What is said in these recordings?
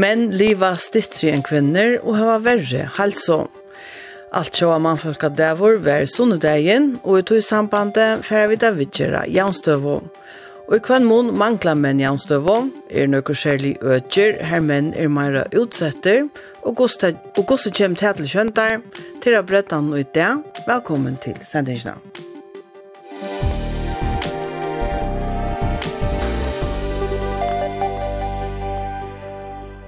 Menn liva stittri enn kvinner og hava verre halsom. Alt sjåa mannfolka dævor vær sunnudegin, og i tog sambandet færa vi davidgjera jaunstøvå. Og i kvann mån mangla menn jaunstøvå, er nøkker særlig ødger, her menn er meira utsetter, og gosset kjem tætel kjøntar, til å bretta og i det. velkommen til sendingsna.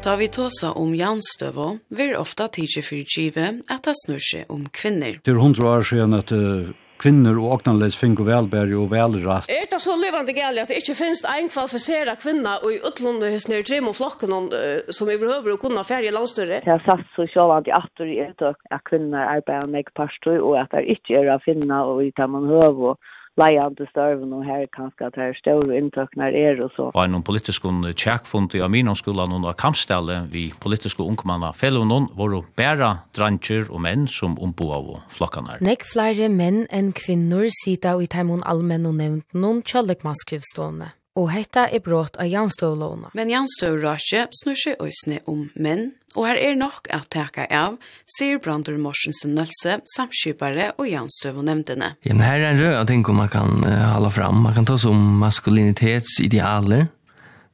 Da vi tåsa om janstøvå, vil ofta tidsi kive at det snur seg om kvinner. Det er hundra år siden at uh, kvinner og åknanleis fink og velbæri og velratt. Er det så levande gæli at det ikke finnes en kvalifisera kvinna og i utlunde hos nere trim og flokken uh, som i behøver å kunna færge landstøyre? Jeg har satt så sjåvand i atter i etøk at kvinner arbeider meg parstøy og at det ikke er å finna og i det man høver og leiande størven og her kanskje at her større inntøkner er og så. Var noen politiske tjekkfund i Aminonskolen og kampstallet vi politiske ungmanna noen var å bæra dranger og menn som ombo av flokkene. her. Nek flere menn enn kvinner sida i teimun allmenn og nevnt noen kjallekmanskrivstående og hetta er brått av Janstøvlåna. Men Janstøvlåna snur seg òsne om menn, og her er nok at teka av, sier Brandur Morsensen Nølse, samskipare og jansstøvlånemndene. Ja, men her er en rød av ting man kan uh, hala fram. Man kan ta som maskulinitetsidealer.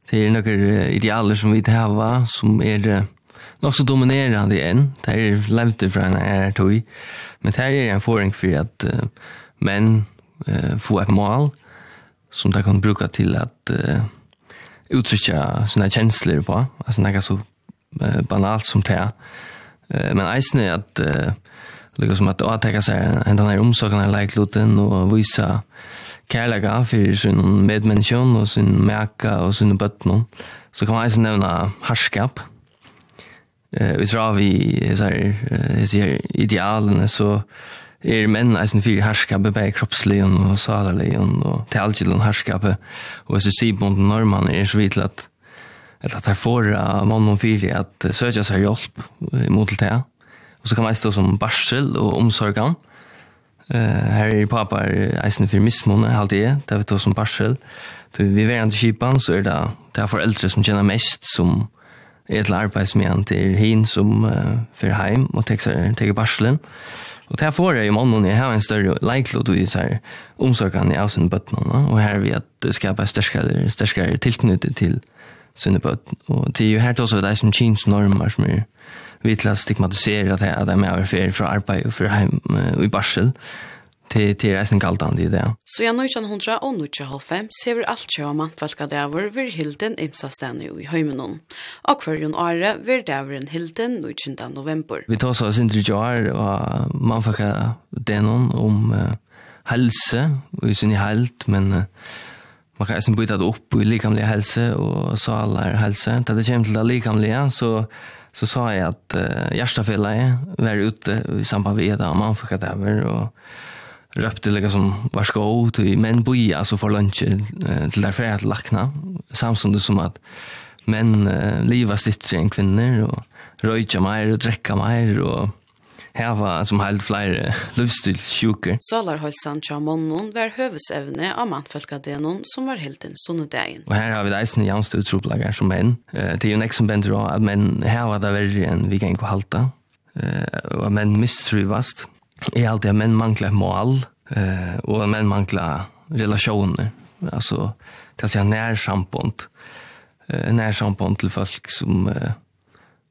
Det er noen idealer som vi hava, som er uh, nok så dominerande enn. Det er levde fra en er tog. Men det er en forring for at uh, menn uh, får et mål, som de kan bruka till att uh, uttrycka sina känslor på. Alltså något så uh, banalt som det. Uh, men eisen är att uh, lika som att avtäcka seg en den här omsorgen av leikloten och visa kærlega för sin medmänniskan och sin meka och sin bötno. Så kan man eisen nämna harskap. Eh, vi tror vi så här, idealen så er menn eisen fyrir herskapet, bei kroppsligen og salarligen og til allgjelen herskapet. Og jeg sier på den er så vidt at eller at her får mann og fyrir at søkja seg hjelp mot til det. Og så kan man stå som barsel og omsorgan. Uh, her er pappa eisen fyrir mismåne, halde jeg, det er vi tog som barsel. Så vi er til kipan, så er det, det er foreldre som kjenner mest, som er til arbeidsmian til hin som uh, fyrir heim og teker barselen. Og Och det får jeg i måneden, jeg har en større leiklod i så her omsorgene av sine bøttene, og her vil det skapa størskere, størskere tilknyttet til sine bøttene. Og det er jo her til også det som kjens normer som er vidt til å stigmatisere at jeg er med å være ferie fra arbeid og fra heim og i barsel, til til reisen galdan i det. Så ja, 1900 og 1995 ser vi alt sjå mannfalka dæver vir hilden imsa stene i høymenon. Og hverjon åre vir dæveren hilden 19. november. Vi tar oss inn til jar og mannfalka denon om uh, helse, og i sin helt, men uh, man kan eisen byta det opp i likamlig helse og salar helse. Da det kommer til det likamlige, så så sa jeg at uh, hjertefellet var ute i samband med det, og man fikk det over, og røpte liksom som var skå til menn boja så for lunsje til der færa til lakna samtidig som at menn uh, liva slittre enn kvinner og røyja meir og drekka meir og heva som held flere livsstilsjuker. Salarholsan tja månnen var høvesevne av mannfølkadenon som var helt en sunnedagen. Og her har vi deisende janstøy utroplager som menn. Uh, det er jo nek som bender av at menn heva det verre enn vi kan ikke halta. Uh, og menn mistrivast är alltid men manglar mål eh och men manglar relationer alltså till sig när samband eh när samband till folk som eh,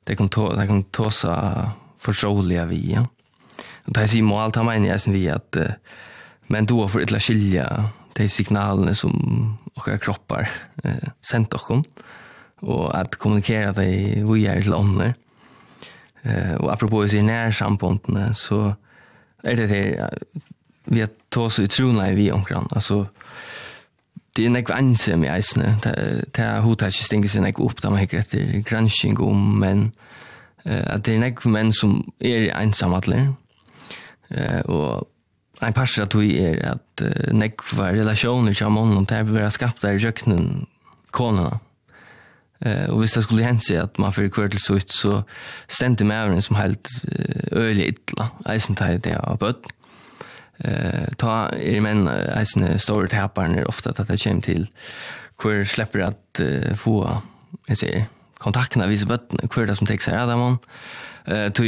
det kan ta det kan ta så förståeliga vi ja. Och det är ju mål ta men jag vi att eh, men då för ett la skilja de signalene som våra kroppar eh sendt oss och att kommunicera det vi er til andra eh och apropos i nær sambandene så er det det vi har tagit så utrona i vi omkring. altså det er näkva anse med eisne. Det er hodet ikke stinker sig näkva opp, da man hekker etter gransking om, men at det er näkva menn som är ensamma till og en parser at vi er at nekva relasjoner til mannen, det er bare skapt der i kjøkkenen, konene. Eh och visst det skulle hända sig att man för kvart till så ut så stände med även som helt öle illa. Eisen tar det av bud. Eh ta i men eisen här på när ofta att det kommer till kvar släpper att få jag säger kontakterna vis bud kvar det som texar där man eh tog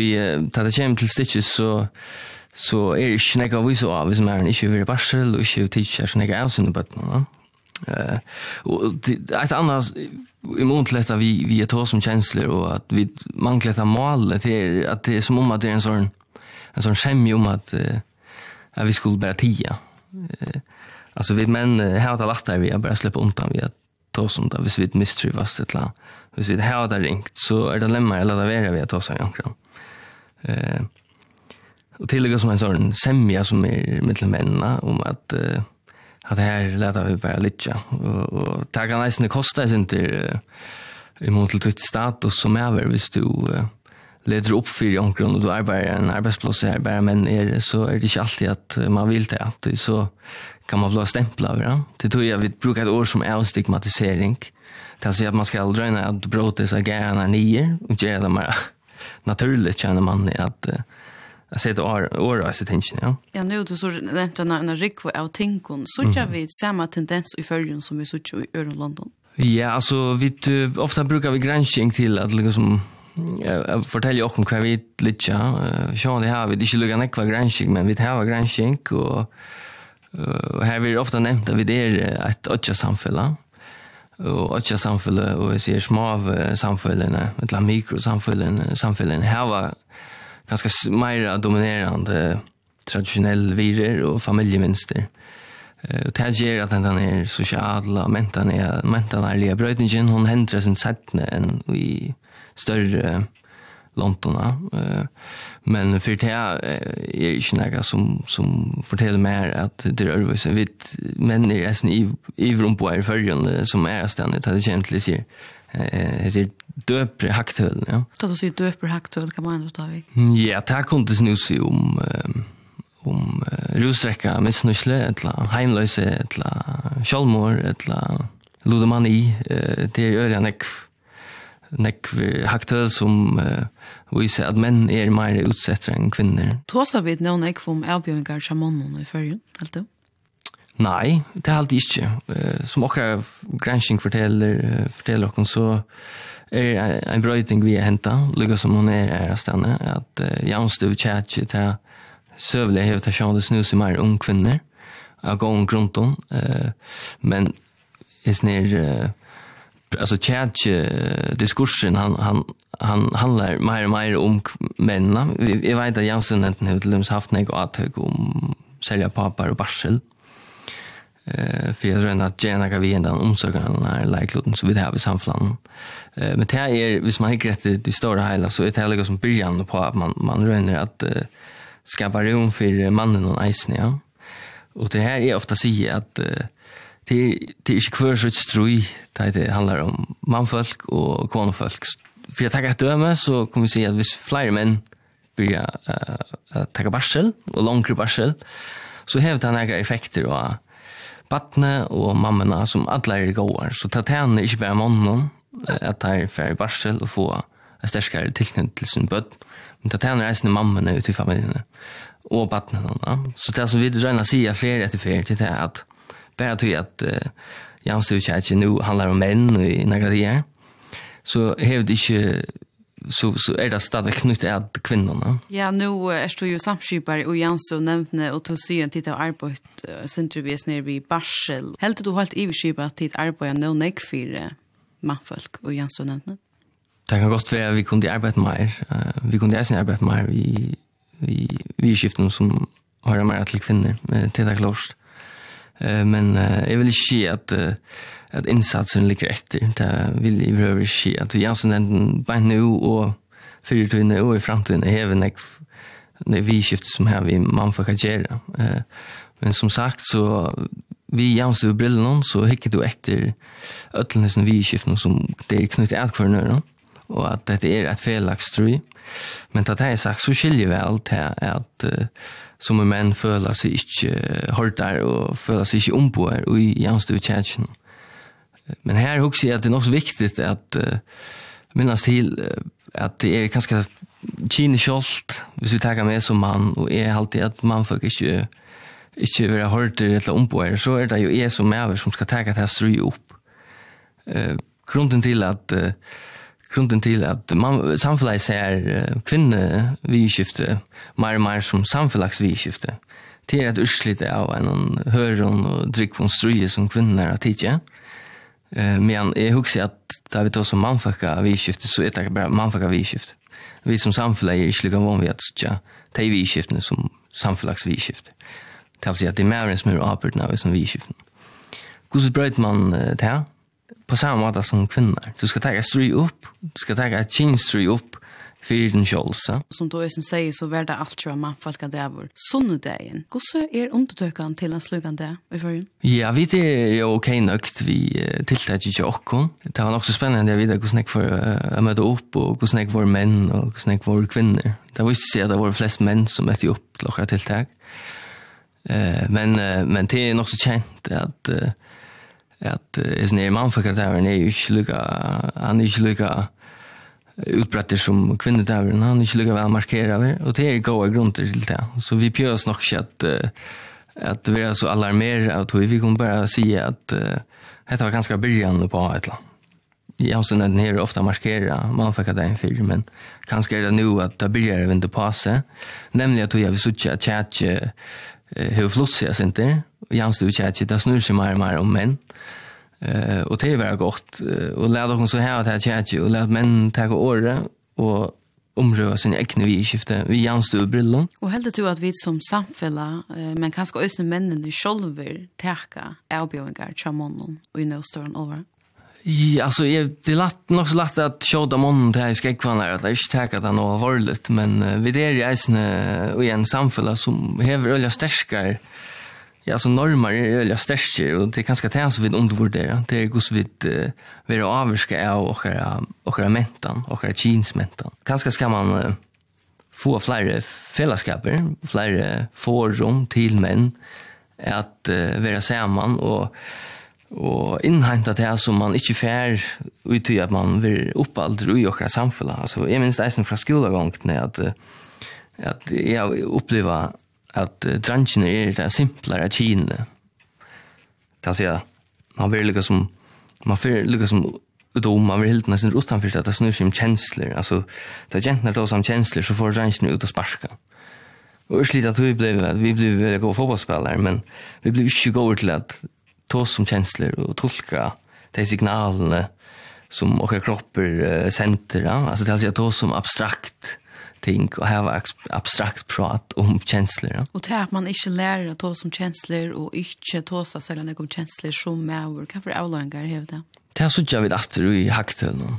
ta det kommer till stitches så så är det snägg av vis av vis men inte över barsel och inte teacher snägg av sin bud. Eh och ett annat i mån vi, vi är ta som känslor och att vi manglar detta mål till att det är som om att det är en sån en sån skämj om att, uh, att vi skulle bara tia. Uh, alltså vi män uh, har det där vi har bara släppa undan vi att ta som det hvis vi mistrivas det la. Hvis vi har det ringt så är det lämnar eller det värre vi att ta sig omkring. Eh, och tillägga som en sån semja som är mellan männen om att uh, at her leta vi bare litja. Og, og det kan eisne kosta eis inte i mån til ditt status som er hvis du uh, leder opp for omkron og du arbeider en arbeidsplass her bare menn er så er det ikke alltid at man vil det at så kan man bli stempla over det. Det tror jeg vi bruker et år som er stigmatisering. til å si at man skal drøyne at bråte seg er nye og gjøre det mer naturligt kjenner man at uh, Jag säger år är åra så tänker jag. Ja, nu du så nämnt en en rick av tinkon så jag vi samma tendens i förrjun som vi så i öron London. Ja, alltså vi ofta brukar vi granskning till att liksom fortälja också vad vi lite ja, det här vi det skulle lugna kvar granskning men vi det här var granskning och och här vi ofta nämnt att vi det är ett otja samfälla och otja samfälla och vi ser små av samfällena, ett la mikro samfällen, samfällen. Här var ganska mer dominerande traditionell virer och familjemönster. Eh det ger att den är sociala mentan är mentan är lika brödningen hon händer sin sättne än i större Londona. Eh men för det är är inte några som som fortäller mer att det är så vitt men är sen i i rum på är förrän som är ständigt hade egentligen sig eh det döper haktöl, ja. Då du säger döper haktöl kan man ändå ta vi. Ja, det här kunde snus i om om rusräcka, missnusle, etla heimlöse, etla sjálmor, etla ludomani, det är öliga nekv nekv haktöl som viser at menn er mer utsettere enn kvinner. Tåsa vid noen ekv om avbjøringar sjamanen i fyrrjun, helt du? Nei, det er alltid ikke. Som okra gransking forteller, forteller dere, så er en brøyting vi henta, lukka som hun er her stane, at uh, jaunstuv tjatsi til søvlig hevet til sjående snus i mer ung kvinner, av gång grunton, uh, men i snir, uh, altså tjatsi diskursen, han, han, han handlar mer og mer om mennene. Jeg vet at Janssen har haft nek og atøk om selja papar og barsel, eh för jag tror att Jena kan vi ändå omsöka den här likloten så vi det här vid samflan. Eh men det här är hvis man inte rätt det stora hela så är det här som början på att man man rönner att uh, skapa rum för mannen och isen ja. Och det här är ofta säga att uh, det det är inte kvar så strui det handlar om manfolk och kvinnofolk. För jag tackar döme så kommer vi se att vis flyr män börjar uh, ta barsel och långre barsel så hävdar han några effekter och badne og mammena som alle er gåar. Så ta tjene ikke bare mannen at de er ferdig barsel og få en sterskere tilknytning til sin bøtt. Men ta tjene reisende mammene ut i familiene og badne. Ja. Så det er som vi røyna sier flere etter flere til det at bare tog at uh, Jans nå handler om menn i nagra dier, så vi ikke så så är det stadigt knutet att kvinnorna. Ja, nu är det ju samskipare och Jansson nämnde och tog sig en titta av arbet centrumvis nere vid Barsel. Helt du helt iverskipa att titt arbeta nu näck för manfolk och Jansson nämnde. Det kan gott vara vi kunde arbeta mer. Vi kunde även arbeta mer vi vi vi skiften som har mer till kvinnor till det klart. Men jag vill inte att at innsatsen ligger etter. Det vil i prøve skje at vi jansen enten bare nå og fyrtøyene og i fremtiden er vi nek det vi skiftet som her vi man får kajere. Men som sagt så vi jansen over brillen så hikker du etter øtlene som vi skiftet som det er knyttet alt for kvarnøren og at dette er et felaks tru. Men til det er sagt så skiljer vi alt til at som menn føler seg ikke hårdere og føler seg ikke ombåer og i jansen over kjæren. Men här också är det något så viktigt att uh, minnas till uh, att det är ganska Kine Scholt, hvis vi tar med som mann, og är er alltid at man får ikke, ikke vil ha hørt det eller omboer så er det jo jeg som er som skal ta det her stry opp. Uh, grunden til at uh, grunden til at man, samfunnet ser uh, kvinne vidskifte mer og mer som samfunnsvidskifte. Det er et utslitt av en høren og drikk von strye som kvinner har tidligere. Eh men jag huxar att där vi tar som manfaka vi skifte så är det bara manfaka vi skift. Vi som samfälla är inte lika van vid att tja ta vi skiften som samfällags vi skift. Det vill säga att det är mer som är apert när vi som vi skiften. Hur så bröt man det här? På samma måte som kvinnor. Du ska ta ett stry upp, du ska ta ett kinstry stry upp fyrir den sjálsa. Som du är sier, säger så verda allt tror man folk att det var vår sunnudagen. Gosse är undertökan till en slugande i förrun? Ja, vi er är ok okej nökt vi tilltag i tjockon. Det var också spännande å vite hvordan jeg för uh, möta opp, och hvordan jeg var män och hvordan jeg var kvinnor. Det var ikke så at det var flest män som mötte upp okra tiltak. tilltag. Men, men det är också känt att att är snär man för att det är ju ikke lika han er ikke inte utbrettir som kvinnedavren, han er ikke lukka vel markera og det er gode grunner til det. Så vi pjør oss nok ikke at, at vi er så alarmer av tog, vi kan bare si at uh, dette var ganske begynnende på et eller annet. Jeg har sånn at den her ofte markera det en fyrir, men kanskje er det nu at det börjar vindu på seg, nemlig at vi har sutja at tjatje hur flott sig inte. Jag du tjatje, det snur sig mer mer om män. Eh och det var gott och lärde hon så här att här tjänje och lärde män ta året och omröra sin egna vi skifte vi janstu brillon. Och helt du att vi som samfälla men kanske ösna männen i själver tärka erbjudningar chamonon och i nåstorn över. Ja, alltså jag det lätt nog så lätt att show dem om det här ska jag kvar att det inte tacka det något varligt men vi det är ju en och en samfälla som häver öliga stärskar ja, så normer er veldig største, og det er ganske det som vi undervurderer, det er hvordan vi uh, vil avvirke av åkere mentan, åkere kinsmentan. Ganske skal man uh, få flere fellesskaper, flere forum til menn, at uh, være sammen og, og innhenta det som man ikke fær ut i at man vil oppaldre i okra samfunnet. Altså, jeg minst eisen fra skolegongtene at, uh, at jeg opplever at uh, drangene er det simplere av kine. Det vil si at man vil lykke som, man vil lykke som utom, man vil helt nesten utenfor at det snur seg om kjensler. Altså, det er jentene tar seg om kjensler, så får drangene ut og sparska. Og det er slik at vi ble, vi ble veldig gode fotballspillere, men vi ble ikke gode til at ta oss om kjensler og tolka de signalene som våre kropper uh, sender. Ja? Altså, det er alltid at ta oss om abstrakt, ting och ha abstrakt prat om känslor. Ja? Och det att man inte lär att ta som känslor och inte ta sig sällan någon känslor som är och kan för avlångar hävda. Det såg sådär vid att i hacktölen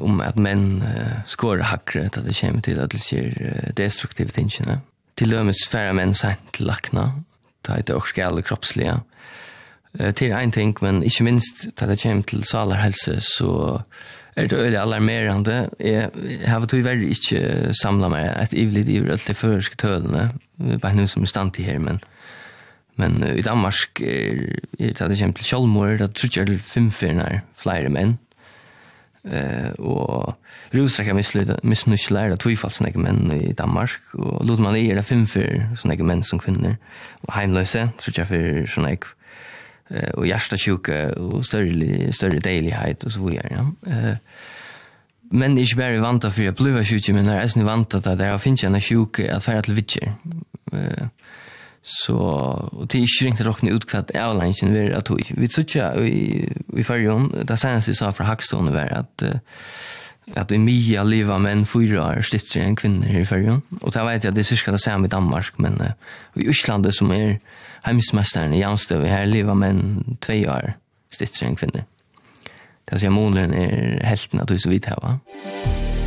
om att män uh, skår hackre att det kommer till att det ser destruktivt tingene. Till dömes färre män sent till lackna. Det är inte också gäller kroppsliga. Uh, till en ting, men inte minst att det kommer till salarhälsa så er det veldig alarmerende. Jeg, jeg har vært veldig ikke samlet meg et ivlig liv alt de føreske tølene. Bare noe som er stand til her, men, men uh, i Danmark er, er det at kommer til Kjolmor, det tror jeg til femfyrene flere menn. Uh, og rusrekka misnusler av tvifalt sånne menn i Danmark, og lot man i er det femfyr sånne menn som kvinner, og heimløse, tror jeg for sånne ikke och hjärtasjuka och större större dejlighet och så vidare ja. Eh men ich wäre vant för för blöva sjuke men är ni vant att det finns en sjuke att färra till vitcher. Eh så och det är ju inte riktigt utkvatt avlänsen vi att vi så tjä vi för ju det sen så för Hackstone var att att i Mia leva med menn fyra år stittre enn kvinner här i färgen. Og det vet jeg at det er cirka det samme i Danmark, men uh, i Uslande som er heimsmesteren i Janstøv, här lever menn två år stittre enn kvinner. Det vill säga målen är hälften av det så vidt her, va? Musik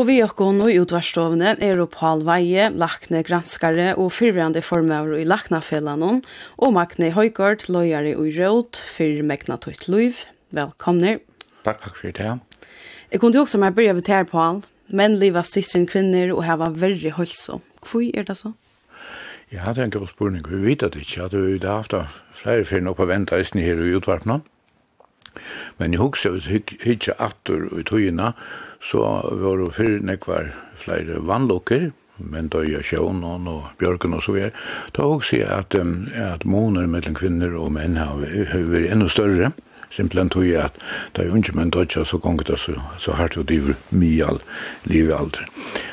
Og vi og og i utvarstovene er Paul Veie, lakne granskare og fyrverande formøver i laknafellene, og Magne Høygaard, løyere i råd, fyr Megna Tøyt Løyv. Velkomne. Takk, takk for det. Jeg kunne jo også med begynne vid her, Paul. Menn livet sistren kvinner og har vært veldig holdsom. Hvor er det så? Ja, det er en god spørning. Vi vet det ikke. at vi har haft flere fyrir oppe venta i her i utvarpene. Men jeg husker jo ikke atter og i tøyina, så var det fyrir nekvar flere vannlokker, men då jag sjön och och björken och så vidare då också att at, um, at måner mellom kvinner og har, över ännu större simpelt simpelthen tog jeg at da jeg unge menn dødja så gongt det så, så har det ju mye all aldrig.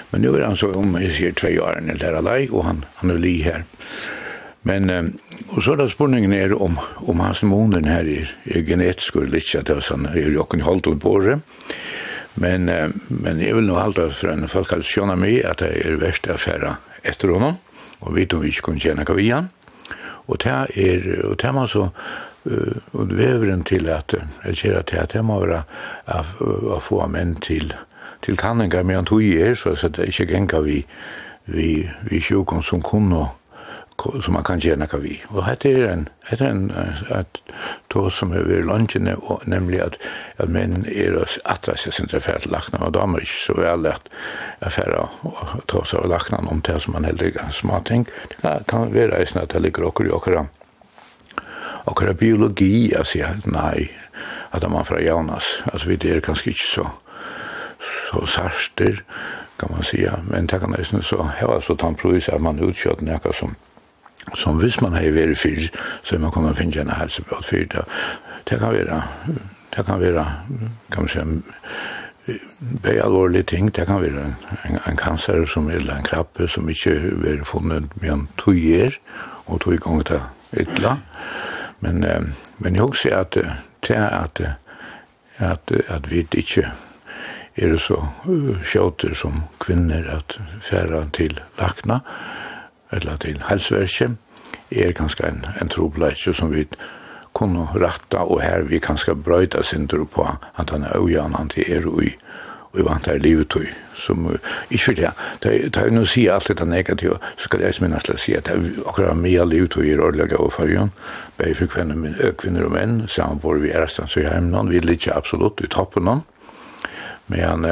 Men nu är han så om jeg sier tve årene der alai, och han, han är li här Men, um, så där spänningen är om, om hans månen är er, er genetisk og litt, at han är ju också holdt på det. Men, eh, men jag vill nog hålla för en folk har skjønne meg at det er verst affæra efter honom, och vet om vi inte kan tjäna kavian. Och det är och det man så, uh, og veveren till att jag ser att det är må være att få män till till kanningar, med en tog i er, så att det inte gänga vi, vi, vi sjukon som kunde som man kan gjøre noe vi. Og dette er en, dette er en at to som er ved lønnsene, nemlig at, at menn er at det er sin tilfell til lakna, og damer ikke så vel at jeg færre og ta seg av lakna om det som man heller ikke småting. Det kan, kan være eisen at det ligger okker i okker okker biologi, jeg sier nei, at man fra Jonas, altså vi er kanskje ikke så så sarster, kan man säga. Men det kan nästan så här var så tant prövis att man utkört näka som som hvis man har vært fyr, så er man kommer å finne en helsebråd fyr. Det, det kan være, det kan være, kan man si, bare alvorlige ting. Det kan være en, en kanser som, eller en krabbe som ikke er funnet med en tog er, og tog i gang til ytla. Men, men jeg også sier at det er at, at, at vi ikke er så sjåter som kvinner at færa til lakna, eller til helsverket, er kanskje en, en trobleitje som vi kunne ratta, og her vi kanskje brøyde synder på at han er ujanan til er ui, og vant her livet ui, som, ikke for det, da jeg nå sier alt dette negativt, så skal jeg minnes til å si at akkurat mye livet ui er årlige og fargen, bare for kvinner, kvinner og menn, sammen på vi er stand så hjemme noen, vi ligger absolutt i toppen noen, men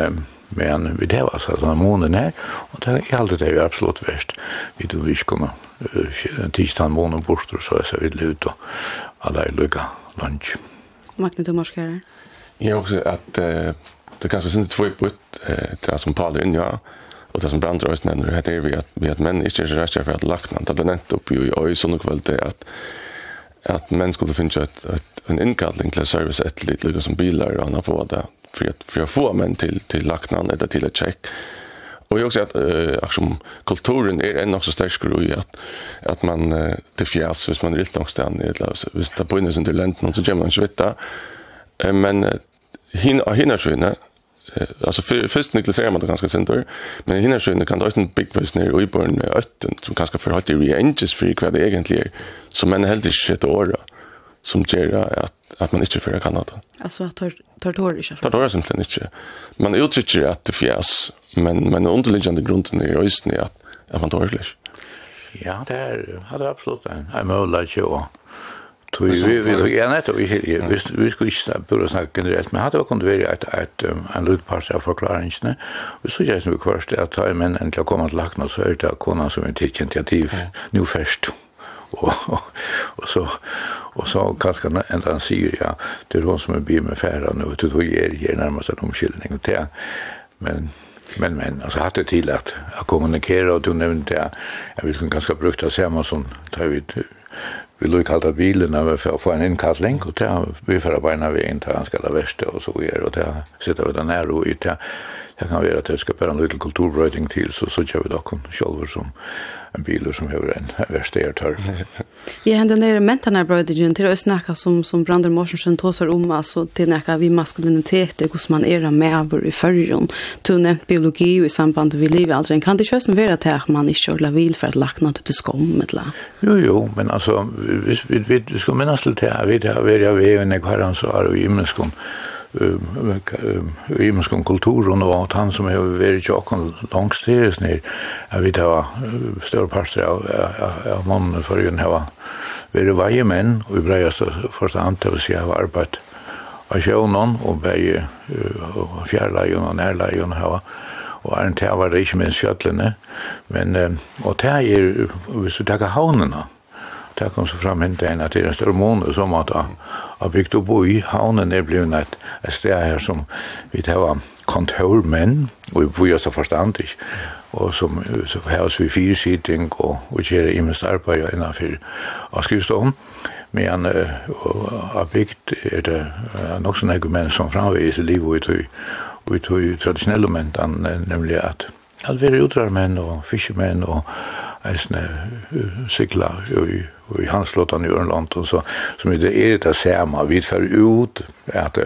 Men vi det var så att månen här och det är alltid det är absolut värst. Vi då vi kommer tisdag månen bort så så vi ut och alla är lycka lunch. Magne du marscherar? Jag också att eh, det kanske syns två på eh, det som Paul in ja och det som Brandröst nämner det är vi att vi att män inte är rätt för att lackna det blir inte upp i oj så nog väl det att att män skulle finna ett, ett en inkallning till service ett litet lika som bilar och annat på det för att för att få män till till lacknan eller till ett check. Och jag också att eh som kulturen är en också stark grej att att man eh, det fjärs hvis man vill någonstans eller så det där på innan till land och så gör man svetta. Eh, men hin hinner sköna alltså för först Niklas man det ganska center men hinna sköna kan det en big bus ner i born med ötten som ganska förhållt i ranges för vad det egentligen är som man helt shit åra som gör att att man inte för Kanada. Alltså att tar tar tår inte. Tar tår inte inte. Man uttrycker att det fjärs, men men underliggande grunden är ju att att, att man tar slisch. Ja, det är hade absolut en. en målar ju och Vi vi vi tog en ett och vi vi vi skulle inte börja snacka generellt men hade kunde vara ett ett en lutpars av förklaringen Vi så jag nu först att ta men en till komma till lackna så är det konan som är inte initiativ nu först. Mm och och så och så kanske en han säger ja det är hon som är bi med färra nu det då ger ger närmast en omkylning och det men men men alltså hade till att att kommunicera och du nämnde det jag vill ganska brukt att säga som tar vi vi lukar kalta bilen när vi får en inkallning och ta vi får bara vi inte han ska det värsta och så är och det sitter vi där nära och ut det kan vara att det ska bara en liten kulturbröding till så så kör vi dock själva som en bil som har en verstertör. Jag hände nere mentarna ju till att snacka som som Brander Morsensen tåsar om alltså till näka vi maskulinitet och hur man är med över i förrjon. Tunne biologi och i samband med liv alltså en kan det kösen vara att man inte kör vil för att lackna till skom medla. Jo jo, men alltså vi vi ska minnas lite här vi det vi har vi en kvar så är vi i mänskon i imenskom kulturen og at han som har vært i tjokken langs deres ned, jeg vet hva større parter av, av, av mannen for å ha vært veie menn, og i breiast forstand til å si hava arbeid av sjøvnån, og beie fjærleion og nærleion hava, og er en tævar, ikke minst fjøtlene, men, og tæg er, hvis du takker havnene, Det kom så fram hent en at det er en større måned som at har bygd opp i havnen er blevet et, et sted her som vi tar kontormenn, og vi bor jo så forstand ikke, og som så har vi fire sitting og, vi kjører i med arbeid innenfor avskrivstånd. Men og har bygd er det nok sånne menn som framvis i livet og i tradisjonelle menn, nemlig at at vi er utrarmenn og fiskemenn og eisne sykla i och i låta i Örnland och så som det är det samma vi för ut att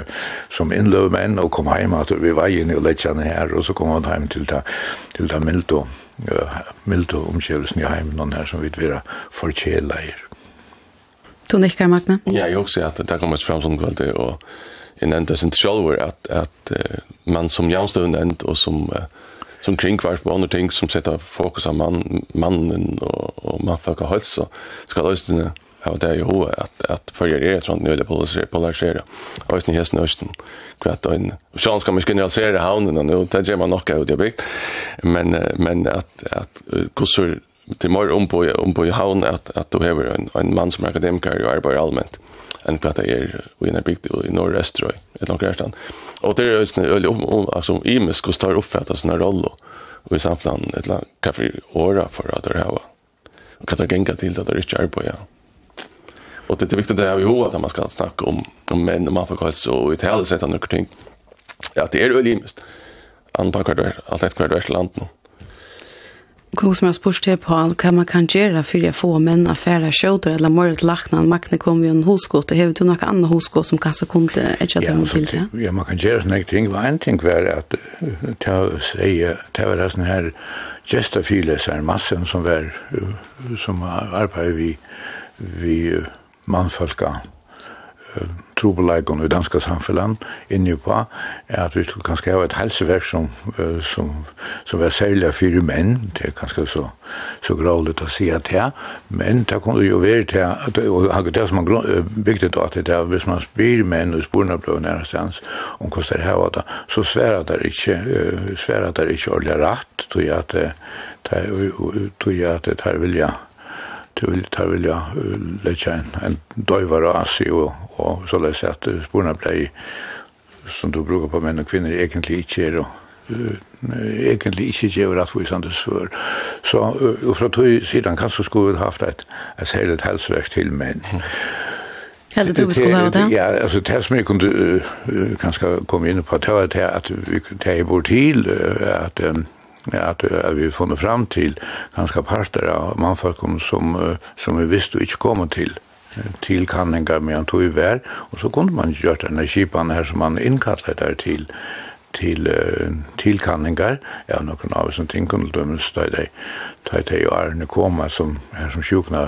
som inlövmän och kom hem att vi var inne och lägga ner här och så kom han hem till ta till ta Milto ja, Milto omkörelsen i hem någon här som vi vill förkälla er. Tog ni Magne? Ja, jag också att det kommer fram som kväll och en ända sin själv att att man som jämställd och som uh, som kringkvart på andre ting som sätter fokus på man, mannen och, och man får så ska lösningarna ha det i hodet at, att följa er är sånt nöjda polarisera östen i hesten östen kvätt och in och Sånn skal man generalisere havnen nu det gjør man nok ut i bygd men, men at, att kursor till mer om på, om på havn att, att du har en, en man som är akademiker och arbetar allmänt enn hva det er i en bygd i Norrøstrøy, et langt resten. Og det er jo sånn øyelig om, om altså, imisk og større oppfattet sånne roller, og i samfunnet et langt kaffe åra for at det her var. Og hva det genga til at det ikke er på, ja. Og det er viktig det er jo at man skal snakke om, om menn og mannfolkhelse og i tale sett av noen ting. Ja, det er øyelig imisk. Anpakker det, alt etter hver du er til land nå. Kog som jag spurs till på kan man kan göra för jag få män affärer skjuter eller mordet lacknan makne kom vi en hosgått och hävde du några andra hosgått som kanske kom till ett chat om till det. Ja, man kan göra såna ting vad en ting var att ta säga ta var det sån här gesta files är massan som var som arbetar vi vi manfolka trobeleikon i danska samfunnet inni på er at vi skulle kanskje ha et helseverk som, som, som var særlig fire menn, det er kanskje så, så gravligt å si at det men det kunne jo være til at, og det som man bygde da at det, er, hvis man spyr menn og sporene ble nærestens om hva det her var da, så sværer det ikke, sværer det ikke ordentlig rett, tror jeg at det er vilja, du vil ta vilja leggja en, en døyvar av seg og, og så leis at sporene blei som du brukar på menn og kvinner egentlig ikke er og egentlig ikke gjør at vi sandes svør. Så og fra tog siden kanskje skulle vi haft et, et særlig helseverk til menn. Helt du skulle ha det? Ja, altså det som jeg kunne uh, kanskje komme inn på, det var det at vi tar i vår til, at um, ja, att, att vi funnet fram till ganska parter av manfolkum som, som vi visste vi inte kommer till till kanningar med en tog i vär och så kunne man gjøre denne här kipan som man inkallade der till til uh, tilkanningar. Ja nokon av som ting kunne dømes da de da og årene koma som her som sjukna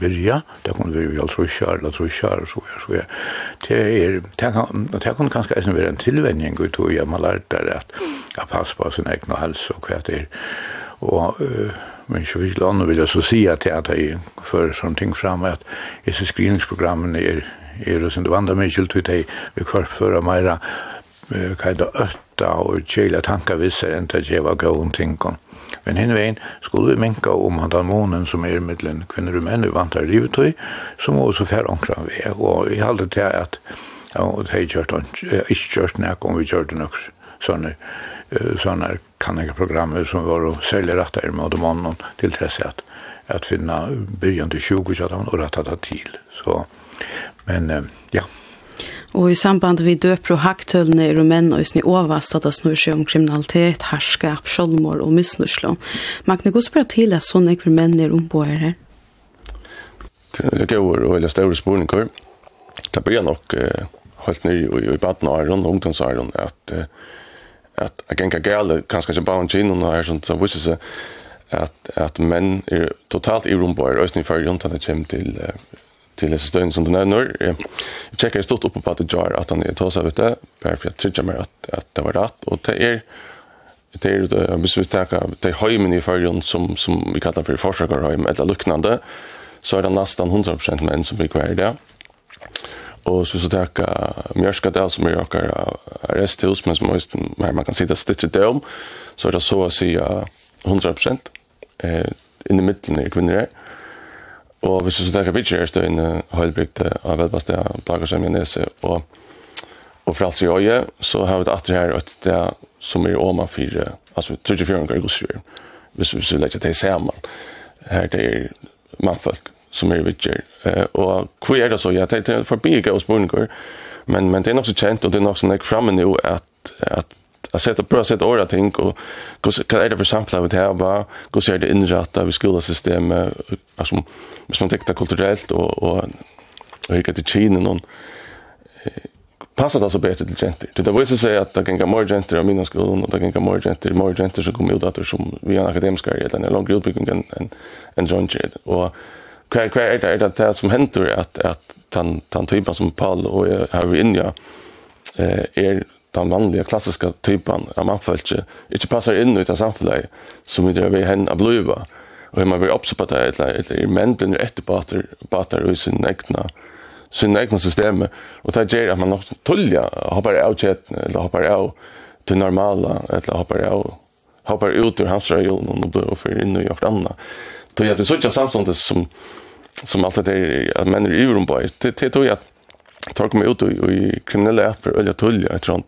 virja. Da kunne vi jo trusjar eller trusjar og så er så er det er det kunne kanskje eisen være en tilvenning ut og jeg man lært der at jeg pass på sin egen helse og hva det er. Og uh, men ikke vil lande vil jeg så si at jeg fører sånne ting fram at disse screeningsprogrammene er er og sin det vandrer mye til til vi kvarfører meira kajda ötta og kjela tanka vissar enn til djeva gåun tinkan. Men henne veien skulle vi minka om han månen som er mittlen kvinner og menn vantar rivetøy, som også fær omkra vi. Og vi halde til at ja, og hei kjørt, ikke kjørt nek om vi kjørt nok sånne, sånne kannegaprogrammer som var og særlig rattar i måte månen til tess at at finna byrjan til 20 og rattar det til. Så, men ja, Og i samband vi døper og haktølene er menn og i overvast at det snur seg om kriminalitet, herskap, skjoldmål og misnuslå. Magne, hvordan blir til at sånne ekver menn er ombåer her? Det er gøy og veldig større spørninger. Det blir nok uh, holdt nye i, i baden av æren, ungdomsæren, at uh, at jeg gjenker gale, kanskje ikke bare en kino, og er sånn så viser seg at, at menn er totalt i rombåer, og i snitt før rundt det kommer til uh, til disse støyene som du nevner. Jeg Jag stort upp på att gjør att han är tås av det. Bara för att trycka mig att, det var rätt. Och det är det är det tenker, det hemmen i förgrund som, som vi kallar för forsøkerhøym eller luknande, så er det nesten 100% menn som blir kvar i det. Och så så tacka Mjörskadal som er akkur arresthus, men som just, man kan sitte stittet det om så er det så att si 100% eh, in i mitten är kvinnor. Og hvis du så tenker bitcher, er det en høydebrygte av vedbaste plager som Janese og, og for alt i øye, så har vi det atter her et sted som er åma fire, altså 34 ganger godsfyr, hvis, hvis vi legger det sammen. Her det er mannfolk som er bitcher. Eh, og hva er det så? Ja, det er forbi gav spørninger, men, men det er nok så kjent, og det er nok så nek framme nå at, at att sätta på sätt ord att tänka och vad är det för samplar vi här bara hur ser det inrätta vi skolsystemet alltså hvis man tänker kulturellt och och och hur det tjäna någon passar det så bättre till genter. Det var ju så säga att det kan gå mer genter av mina skolan och det kan gå mer genter, mer genter som kommer ut att som vi är akademiska i den långa utbyggningen än, en John Jade. Och kvar kvar är det, det som hender att att han han typen som Paul och jeg har i India eh, är den vanliga klassiska typen av mannfölke inte passar in i det samhället som vi drar vi hen att bliva. Och hur man vill också på det eller, eller män blir rätt bater, bater i sin egna sin egna system och det gör att man också tullja hoppar av chatten eller hoppar av till normala eller hoppar av hoppar ut ur hans region och blir för in och gjort annat. Då är det sådär samståndet som som allt det är att män är i rummet. Det det tror jag att tar kommer ut och i kriminella att för ölja tull jag tror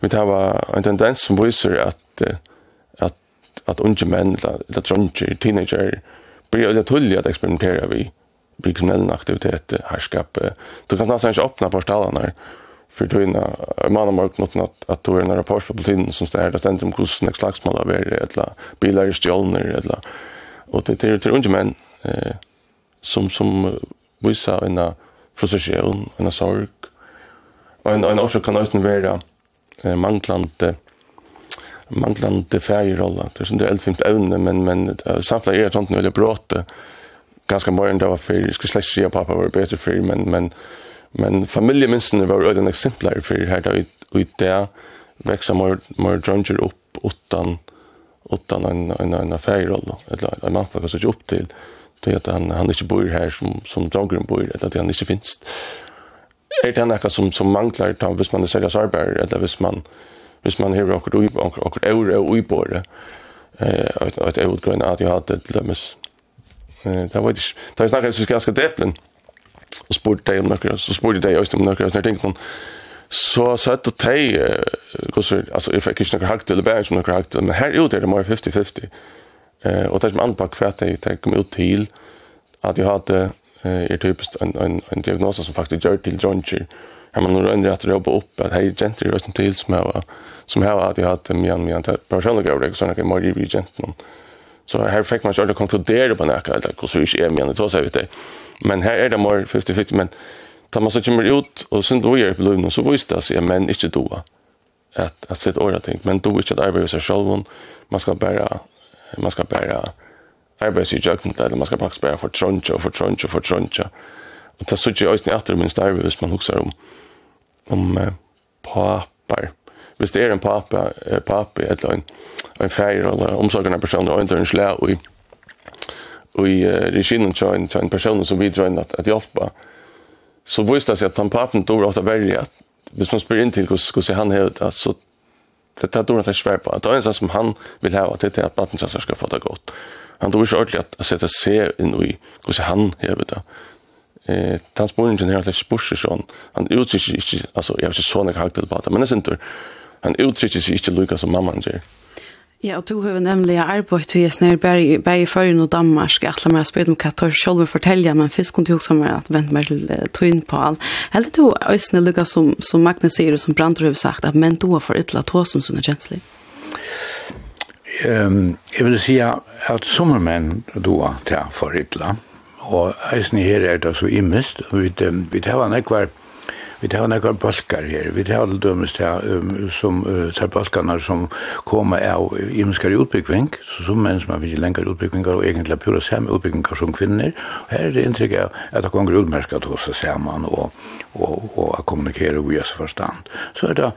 Vi tar var en tendens som visar att att att unga män eller tronjer teenager blir ölja tull att experimentera vi vi kriminella aktiviteter härskap. Du kan nästan inte öppna portalerna här för du inna man har märkt något att att du är en rapport på polisen som står där ständigt om hur en slagsmål av är eller bilar i stjälna eller och det är till unga män eh som som visar en frustration, en sorg. Och en, en årsak kan nästan vara eh, manglande manglande färgerrolla. Det är sånt där elfint ävne, men, men uh, samtidigt är det sånt nu eller bråte. Ganska mer än det var för, jag skulle släcka säga pappa var bättre för, men, men, men familjeminstene var öden exemplar för här där och det växer mer, mer drunger upp utan utan en, en, en färgerrolla. Eller en manflag som upp till det att han han inte bor här som som dragren bor eller att han inte finns. Är det något som som manglar då hvis man säljer arbete eller hvis man hvis man har något och och och euro och på det. Eh att att euro grön att jag hade till dem. Eh där var det där snackade så ganska depplen. Och sport dig om några så sport dig just om några när tänkte man så satt och tej hur så alltså if jag kanske några hakt eller bär som några hakt men här ute är det mer 50-50 Eh och det som anpack för att det jag kom ut till att jag hade eh typiskt en en en diagnos som faktiskt gör till jointure. Har men nu ändrar att jobba upp att hej gentry rösten till som har som här att jag hade mer mer att personliga grejer så några mer ju gentleman. Så här fick man ju konkludera på något att hur så är men det säger vi det. Men här är det mer 50-50 men tar man så kommer ut och sen då gör det på så visst det sig men inte då att att sitt ord tänkt men då är det att arbeta själv man ska bara Man ska bare arbeide i jøkken til det, man skal faktisk bare fortrønge og fortrønge og fortrønge. Og det er sånn at jeg ikke etter min starve hvis man husker om, om eh, papar. Hvis det er en papa, eh, papi, eller en, en feir, eller omsorgende personer, og en døren slæ, og i, og i eh, reginen til en, en person som vi drønner at, at hjelpe, så viser det at han papen tog ofte verre at hvis man spyr inn til hvordan han hevet, så Det tar dårligt att svär på. Det är en sån som han vill ha att det är att Bantensasar ska få det gott. Han tror inte ordentligt att sätta sig in i hur han gör det. Eh, hans boningen är alltid spurser sån. Han uttrycker inte, alltså jag har inte sån jag har på det, men det är inte. Han uttrycker sig inte lika som mamman gör. Ja, og du har nemlig arbeidt til Jesner bare i Føren og Danmark. Jeg har meg å spørre om hva jeg selv vil fortelle, men først kunne du også være at vent meg til Tøyen på all. Helt du, Øystein, lukket som, som Magnus sier, og som Brandtor har sagt, at men du har for ytla tå som sånne kjensler? Um, jeg vil si at sommermenn du har til for ytla, og Øystein her er det så imist, vi, vi har en ekvar Vi tar några balkar här. Vi tar det dömst här som tar balkarna som kommer av imenskare utbyggving, så som mens man vill längre utbyggvingar och egentligen pura sem utbyggvingar som kvinnor. Här är det intryck av att det kommer utmärkt att hosta samman och, och, och att kommunikera via förstand. Så är det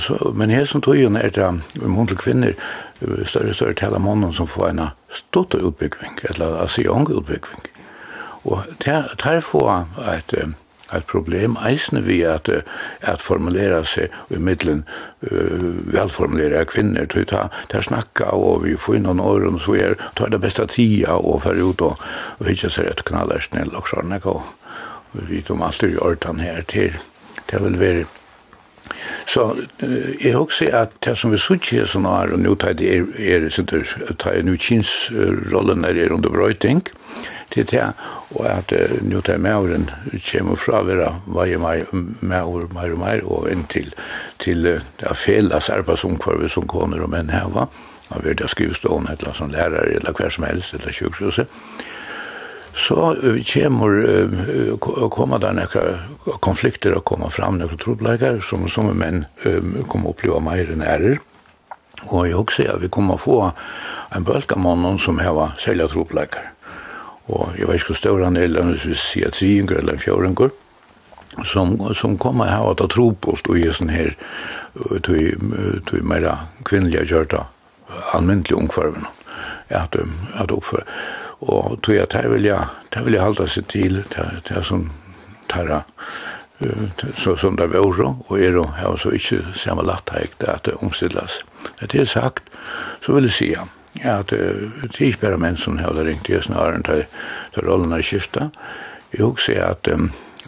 så men här som tror ju är det om hon kvinnor större större tala mannen som får en stort utbyggning eller alltså ung utbyggning. Och där där får ett ett problem eisne vi at, at formulera seg i middelen uh, velformulera kvinner til ta, ta snakka og vi får inn noen år om så er ta det beste tida og fer ut og, og hitja seg et knallerst ned og sånn og vi vet om alt er i her til. Det vil være Så uh, jeg husker at det som vi sier i sånne her, og nå tar det er, er sinter, tar jeg nå kinsrollen er er under brøyting, til det, og at uh, nå tar mauren kommer fra å være vei meg, maur, maur, mer og inn til, til uh, det er felles arbeidsomkvarve som koner og menn her, va? av verda skrivstående, eller som lærere, eller hver som helst, eller sjukhuse, så kommer kommer där några konflikter och komma fram några trubbelakar som som män kommer uppleva mer än är. Och jag också att vi kommer få en bölka mannen som har sälja trubbelakar. Och jag vet inte hur stor han är eller vi ser att synger eller en som som kommer här att tro på och i sån här till till mera kvinnliga körta allmäntliga omkvarven att att uppföra og tog jeg, her vil jeg, her vil jeg halda seg til, det er sånn, tarra, så som det var så, og er og har så ikke samme lagt her, det at det omstilles. Det er sagt, så vil jeg si at det er ikke bare menn som har ringt i snaren til rollen er skifta. Jeg husker at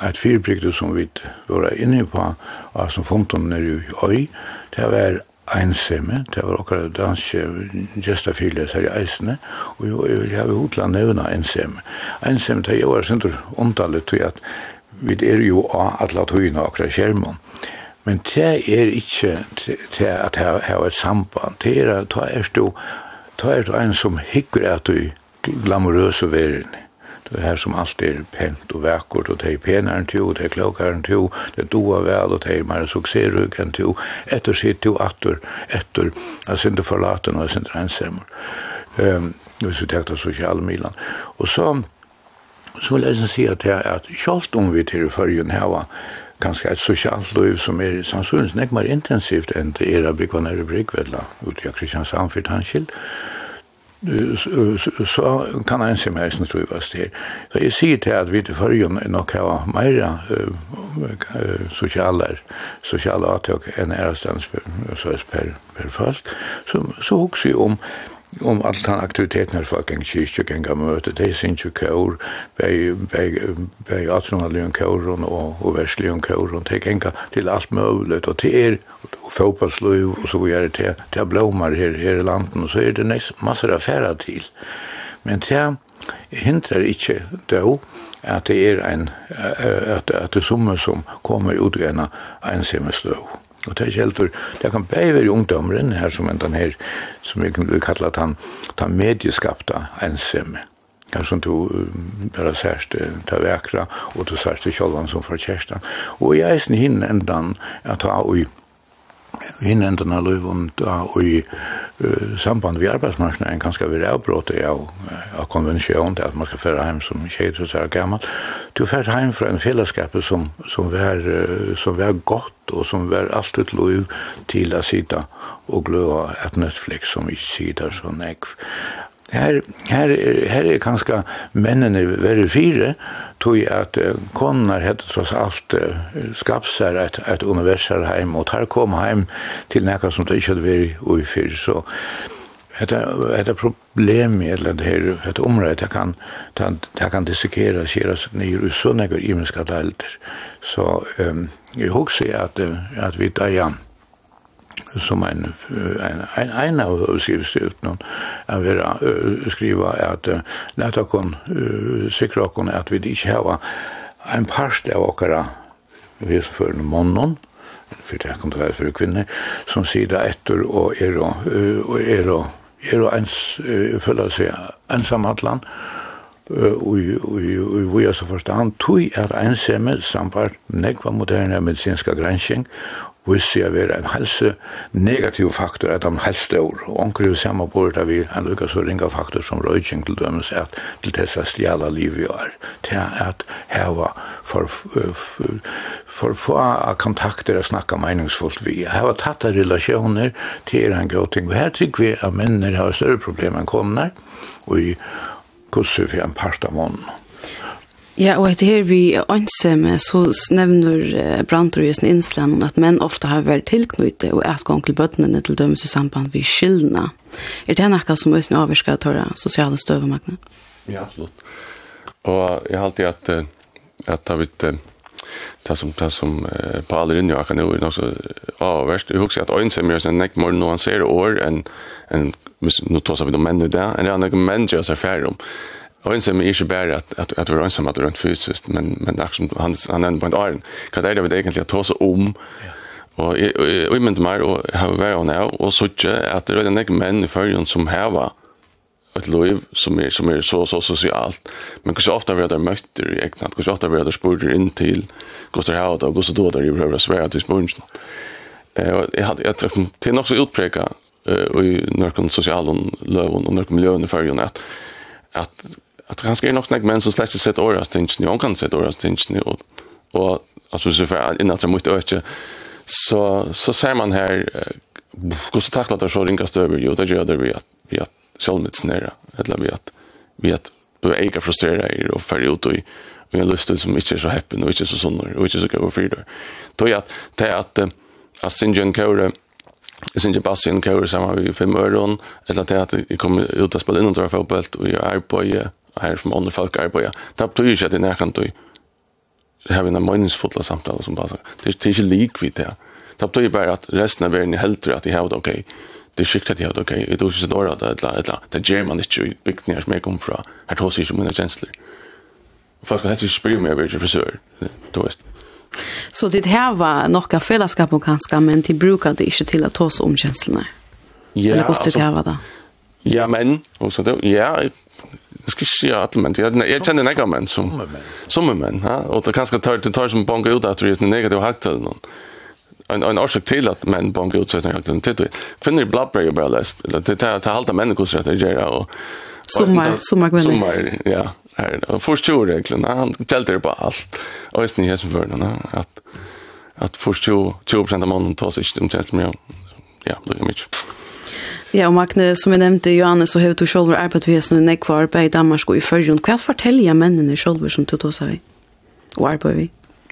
at fyrbrygde som vi var inne på, og som funnet nere i øy, det var einsemme, det var okkar danske gesta her i eisene, og jo, jeg har hodla nevna einsemme. Einsemme, det var sindur omtalet til at vi er jo av alle togene okkar skjermen, men det er ikke til at jeg har et samband, det er at det er du, det er du en som hikker at du glamorøse verden, Det er her som alltid er pent og vekkert, og det er penere enn to, det er klokere enn to, det er doa vel, og det er mer suksessrug enn to, etter sitt to atter, etter, jeg synes det forlaten, og jeg synes det ensemmer. Um, hvis vi tenkte sosiale milan. Og så, så vil jeg si at, er at selv om vi til førjen her kanskje et sosialt liv som er sannsynlig nek mer intensivt enn det er av byggvann er i Brygvedla, ute i Kristiansand, for tanskild, så kan en se meg som tror jeg var styr. Så jeg sier til at vi til førjen nok har mer sosiale sosiale atøk enn er stans per, per, per folk. Så, så også om om all den aktiviteten her for geng kyrkje, geng møte, det synes jo kår, bei atronalion kåren og, og verslion kåren, det geng til alt mulig, og til er fotballsløyv og så videre, det, til, til blomar her, her i landen, og så er det næst masser av færa til. Men det hindrar ikkje då at det er ein, at, at det er som kommer ut i en ensemestøv. Og det er ikke helt, det kan bare være ungdommeren her som en den her, som vi kan kalla han, den medieskapta Ja Kanskje du bare sørst ta vekra, og du sørst til kjolvan som får kjærstan. Og jeg er sin hinn endan, jeg tar ui, hinenden av løyvun da og i uh, samband vi arbeidsmarknaden kan skal være avbråte av, av konvensjon til at man skal fære heim som tjejer og sær gammal du fære heim fra en fellesskap som, som, var, uh, som var godt og som var alltid løyv til å sida og gløa et Netflix som ikke sier så nekv Her, her, her er kanskje mennene være fire, tog at uh, konar hette tross alt uh, skapsar et, et universar heim, og tar kom heim til nekka som det ikke hadde vært ui fyr, så Hetta hetta problem eller det her, hette området, det kan, det, det kan dissekere, skjera seg nye i sånne imenska delter. Så um, jeg husker at, at vi da igjen, som en en en en av skrivs ut någon av era skriva att lätta kon säkra kon att vi inte har en parst av åkara vi är för en månad för det kan det för kvinnor som sida ettor och är och är då är då ens följa sig ensam atlan och i vi så förstånd tog är ensamme sampar nekva moderna medicinska gränsning visste jeg være en helse negativ faktor, at han helst dør. Og anker jo samme på det vi en lukka så ringa faktor som røyking til dømes at til dessa stjala liv vi er, til at heva for, for, for få kontakter og snakka meningsfullt vi. Heva tatt av relasjoner til en god ting. Og her tykker vi at menner har større problem enn kommer og i kurser for en part av måneden. Ja, og etter her vi ansemme, så nevner Brantor i sin innsland at menn ofte har vært tilknyttet og et gang til bøttene til dømes i samband vi skyldene. Er det noe som øyne avvirker til sosiale støvemagne? Ja, absolutt. Og jeg har alltid at, at det har blitt det som, det som på alle rinne jeg kan gjøre noe så avverst. Jeg husker at øyne gjør sånn nekk mer nuansere år enn, enn nå tar vi noen menn i det, enn det er noen menn gjør seg ferdig om. Och ensam är inte bara att att att vara ensam att rent fysiskt men men action han han ändå på en iron. Kan det väl egentligen ta så om. Och och men mer och har varit och nu och såge att det är den män i förrjun som här var ett liv som är som är så så socialt. Men kanske ofta vi där möter i egna, kanske ofta vi där spår in till kostar här och går så då där i behöver svära att vi spurger. Eh jag hade jag tror till något så utpräka och i några sociala löv och några miljöer i förrjun att att att han ska ju nog snack män som släcks sett åras tinch ni hon kan sett åras tinch ni och och alltså så för innan så mycket öke så så ser man här hur så tacklar det så ringas över. Ju det gör det vi att vi att självmits nära. Eller vi att vi att du är inte frustrerad i och för ut och vi har lust som inte är så happy och inte så sån och inte så går för det då är att det är att att Sinjan Kore Jeg synes ikke bassen kører sammen med fem øren, eller til at jeg kommer ut og spiller inn og drar fotball, og jeg er på jeg her som andre folk arbeider. Det betyr ikke at det nærkant du har en meningsfulle samtale som bare, det er ikke likvidt det. Det betyr bare at resten av verden helter at de har det ok. Det er skikt at de har det ok. Jeg tror ikke så dårlig at det er et Det gjør man ikke i bygninger som jeg kommer fra. Her tar seg ikke mine kjensler. Folk kan helst ikke spørre meg om jeg er frisør. Du vet. Så det här var några fellesskap og kanskje, men de brukar det ikke til å ta oss om känslorna. Ja, Eller hvordan det här var da? Ja, men, og så det, ja, Jag ska se att men jag jag känner några män som som män. Ja. Och det kanske tar det tar som banka ut att det är negativt hakt eller någon. En en orsak till att män banka ut så att jag inte finner blabbra bara läst. Det tar tar halta män kus rätt göra och sommar sommar sommar ja här. Och först ju egentligen han tälter på allt. Och just ni här som förna att att först ju 20 av mannen tar sig om tjänst med ja det är mycket. Ja, og Magne, som jeg nevnte, Johanne, så har du selv arbeidet ved som en ekvar arbeid i Danmark og i Førjun. Hva forteller jeg mennene selv som du tar seg og arbeider vi?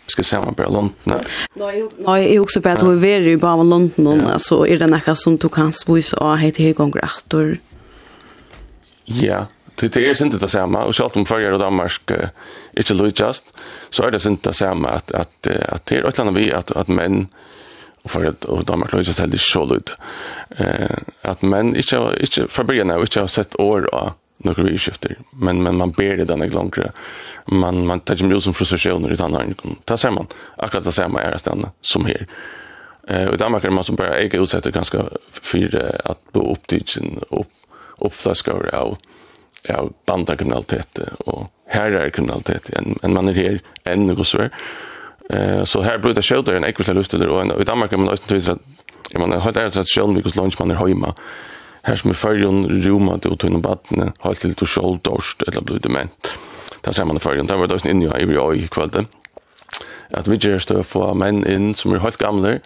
Ska se man bara London. Nej, nej, jag också på att vi är ju bara London ja. alltså är det något som du kan svis och heter helt gånger åter. Ja, det det är inte det samma och självt om förr och Danmark inte lojast så är det inte det samma att att att det är ett land vi att att män och för att och Danmark låg just helt så. Eh att men inte inte förbena och inte har sett år av några skifter. Men men man ber det den långre. Man man tar ju som frustrationer utan han kom. Ser man akkurat det ser är det som här. Eh och Danmark är man som bara äger utsätter ganska för att bo upp till sin upp uppflaskor av av bandakriminalitet och här är en, en man er her, än og så Eh så här blir det shelter en ekvist luftel och i Danmark men också till att jag menar helt ärligt att shelter because lunch man är hemma. Här som i förrjun roma det och tunna vatten helt till till skoltorst eller blir det men. Där ser man i förrjun där var det inne i i i kvällen. Att vi gör stöd för män in som är helt gamla.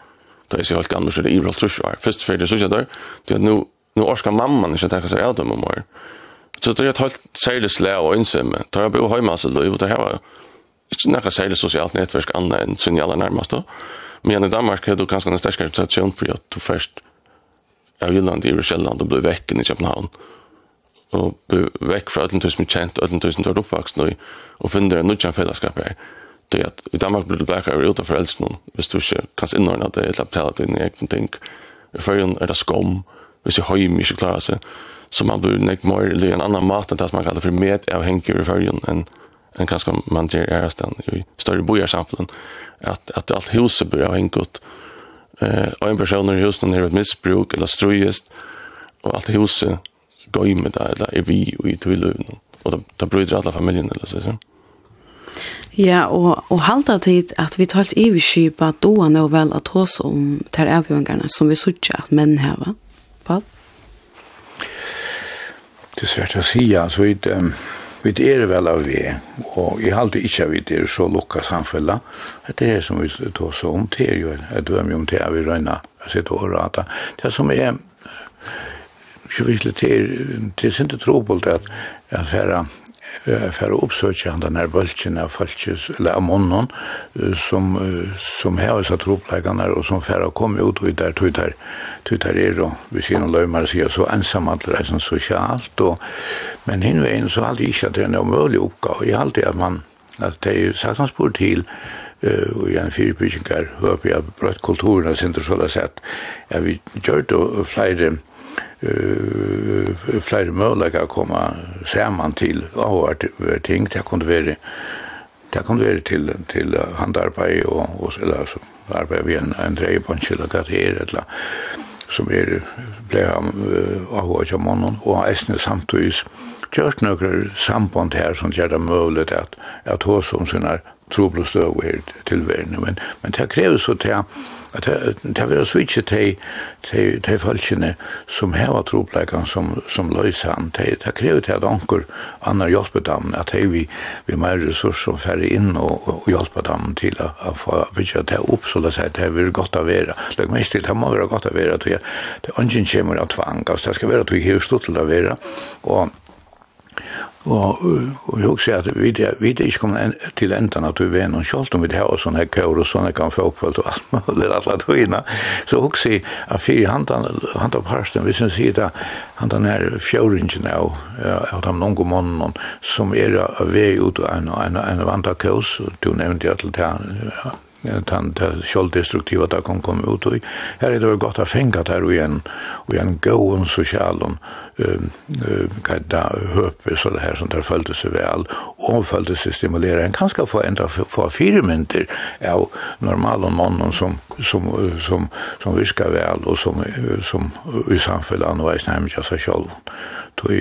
Då är så helt gamla så det är väl trus var. Först för det så jag där. Det nu nu orskar mamman inte att ta sig av dem om Så det är ett helt särskilt slä och insimme. Tar jag bo hemma så då det här ikke noe særlig sosialt nettverk annet enn sin aller nærmest. Men i Danmark har du kanskje en sterkere tradisjon for at du først av Jylland i Kjelland og ble vekk i København. Og ble vekk fra ødelen tusen kjent, og tusen du er oppvaksen og, og finner en nødvendig fellesskap her. Det at i Danmark blir du blekker over utenfor eldst noen, hvis du ikke kan innordne det, eller betale dine egne ting. I førjen er det skom, hvis jeg har mye klarer seg. Så man blir nekk mer, eller en annan mat enn det som man kallar for med av medavhengig i førjen enn en ganska man ger ärstan i större bojarsamfällen att att allt huset börjar inkott eh och en person i huset när ett missbruk eller strujest och allt huset går in med det eller är vi och i tvillövn och det, det bryter alla familjen eller så så Ja, og, og halda tid at vi talt iverskipa doan og vel at hos om ter avgjøngarna som vi sutja at menn heva. Paul? Det er svært å si, altså, vi, um, Vi er vel av vi, og jeg halte ikke vi er så lukka samfella. Det er det som vi tar så om til, jo, jeg dømer jo om til, at vi røyna, jeg sitter og rata. Det som er, ikke virkelig, til, er, det er ikke trobult at, at færa för att uppsöka den här bölken av falskes, eller av månen, som, som har så tropläggarna och som för att komma ut och där tog där, tog där är då, vi ser någon löjmare sig så ensam att det är så socialt. Och, men hinner vi så alltid det inte att det är en omöjlig uppgåva i har alltid att man, att det er ju sagt man spår till, og i en fyrbyggingar, høy jeg brøtt kulturen og sinter så det sett. Jeg vi gjør det flere uh, flere muligheter å komme sammen til avhvert ting. Det kunne være, det kunne være til, til handarbeid og, og eller, så arbeid vi en, en dreipunch eller hva det er, eller som er ble han uh, avhvert av mannen, og Esne samtidig kjørt noen samband her som gjør det mulig at, at hos om sine trobel støv her til verden, men, men det krever så til at det vil switche til, til, til folkene som heva tropleikene som, som løysan. Det krever til at anker annar hjelper dem, at det vi, vi mer ressurser som færre inn og, og hjelper dem til å å få bygge det opp, så det sier det vil godt å være. Legg mest til, det må være godt å være, det er ungen kommer av tvang, altså det skal være at vi har stått til å være, og Og, og jeg husker at vi, vi er ikke kommet til enden at vi er noen kjolt om vi har sånne her kår og sånne kan få oppfølt og alt mulig, alle togene. Så husker jeg at fire hantan, hantan parsten, hvis jeg sier det, hantan her fjøringen av, av de noen månene som er av vei ut av en, en, en vantakås, du nevnte jeg til det, den den självdestruktiva där kom kom ut och här är det gott att fänga där her och en og igjen gåen sosialen, hva kan det høpe, så det här som där följde sig väl och följde sig stimulera. En kan skal få ändra få fire mynter av normale mannen som, som, som, som viskar väl och som, som i samfunnet anveis nærmest seg då Så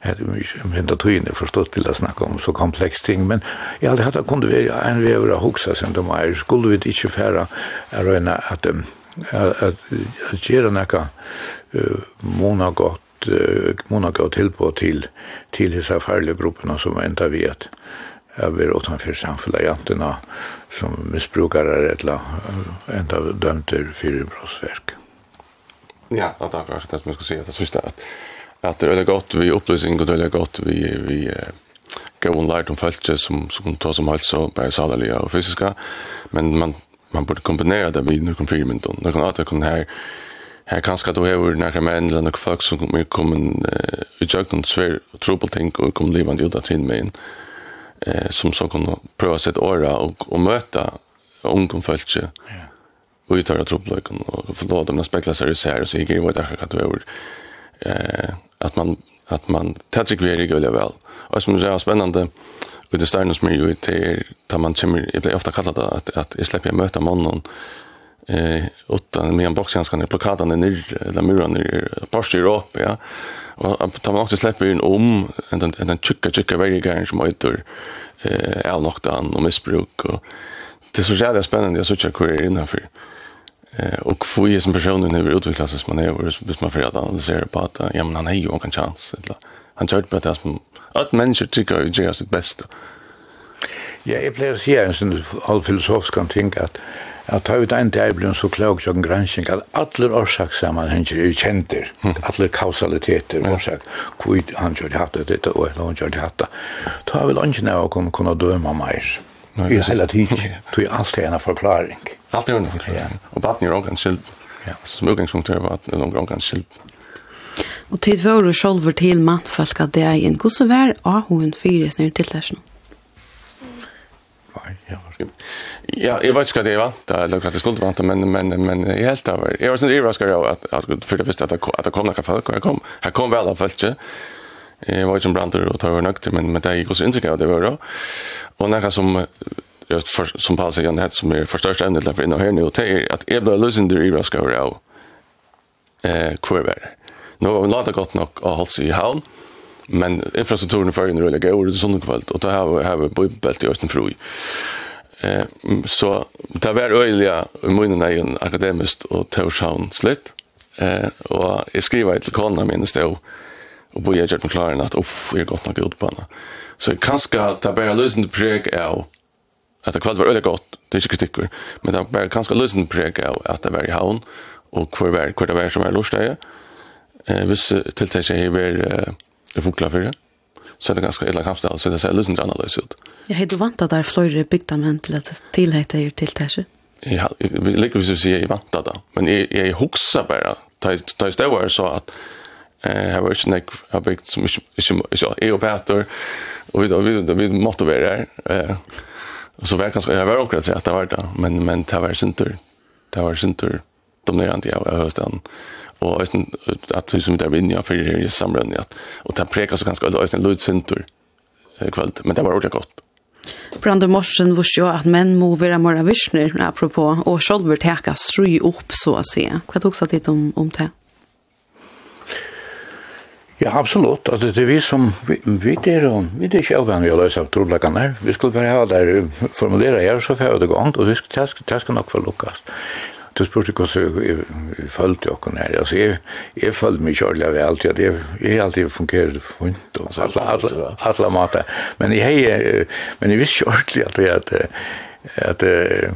här är mycket men då tror jag inte förstått till att snacka om så komplex ting men jag hade haft kunde vi en vi huxa sen de är skulle vi inte färra är en att att att göra några monagott monagott till på till till dessa farliga grupperna som inte vet över utanför samfälliganterna som missbrukare eller ända dömter för brottsverk. Ja, att det är det som jag skulle säga. Det sista att at det är godt vi opplysning og det är godt vi vi uh, gå och lært om fältet som som tar som helst og bare sadliga og fysiske men man man burde kombinere det med noen någon firmint noen at det kan her här kanske du har några menn eller noen folk som kommer komma i og tro på ting og kommer livet ut av trinn med mig uh, som så kan prøve å sette åra og, och möta ungdom fältet ja. Och utöra trouble och förlåt om det speglar sig så og så gick det ju hva det kan då eh att man att man tar sig vidare går väl. Och som är spännande med det stannar som ju till tar man kommer jag blir ofta kallad att att jag släpper möta mannen eh utan med en boxjanskan i plakaten ner eller muren i Porsche Europa ja och tar man också släpper in om en den den chicka tjocka varje gång som heter eh är nog där och missbruk och det är så jävla spännande jag söker hur innanför. Eh Eh och få ju som personen hur utvecklas som man är och bis man för att analysera på att ja men han har ju en chans eller han tror på det som att människor tycker att det är sitt bästa. Ja, jag blir säga en sån all filosofisk kan tänka att att ta ut en däblen så klok som en granskning att alla orsakssammanhänger är känter, alla kausaliteter mm. orsak hur han gjorde hatt det och han gjorde hatt ta väl inte när jag kunna döma mer. I hela tiden det är alltid en förklaring. Allt är under Ja. Och baden är omgang skild. Ja. Som utgangspunkt er baden är omgang skild. Og tid var du selv til mannfolk av det igjen. Hvordan var Ahoen fire snur til det Nei, ja, Ja, jeg vet ikke hva det var, eller hva det skulle vant, men, men, men jeg helt av det. Jeg var sånn overrasket av at, at for det første at det kom noen folk, og jeg kom, jeg kom vel av folk, Jeg var ikke en brander og tar var nøkter, men, men det gikk også inntrykk av det var da. Og noe som för, som Paul säger, det som är förstörst ämnet för innan här nu, det är att jag börjar lösen det i raskar av eh, kurver. Nu har vi lagt gott nog att hålla sig i havn, men infrastrukturen för en rulla går det sån kväll och då har vi har vi bubbelt i östen froj. Eh så det var öliga i munnen är en akademiskt och Torshavn slitt. Eh och jag skriver till konna min stå och bojar jag med klaren att uff är gott nog ut på henne. Så jag kan ska ta bara lösen preg av att det kvart var öliga gott, det är inte kritiker. Men det var ganska lösande präg av att det var i havn och kvar var, kvar det var som var lorsteg. Eh, viss tilltäck sig var eh, funkla för det. Så det är ganska illa kampstall, så det ser lösen annorlunda ut. Jag hade vant att det är flera byggda män till att tillhäta er tilltäck sig. Ja, lika lägger vi så säga i vant det, Men jag, jag huxar bara, ta i ståvar så att eh har varit snack har byggt som som så är Peter, och vi vi vi måste vara där eh så verkar jag var också att att det var det men men det var syntur det var syntur dominerande jag hösten och att det som där vinner för det är samrundet att och ta prekar så ganska alltså en lutsyntur kväll men det var ordentligt gott Brandon Morsen var sjå at menn må være mer visner, apropå, og sjolver teka strö opp, så å si. Hva tog så litt om, om det? Ja, absolutt. Altså, det er vi som, vi, vi er, jo, vi er ikke avvendige å løse av trolagene. Vi skulle bare ha der, formulere her, så får jeg det gang, og det skal, det skal nok få lukkast. Du spurte hvordan jeg, jeg følte dere her. Altså, jeg, jeg følte meg kjørlig av alt, at jeg, jeg alltid fungerer funnet, og alle, alle, alle måter. Men jeg, jeg, men jeg visste kjørlig at jeg, at, at jeg,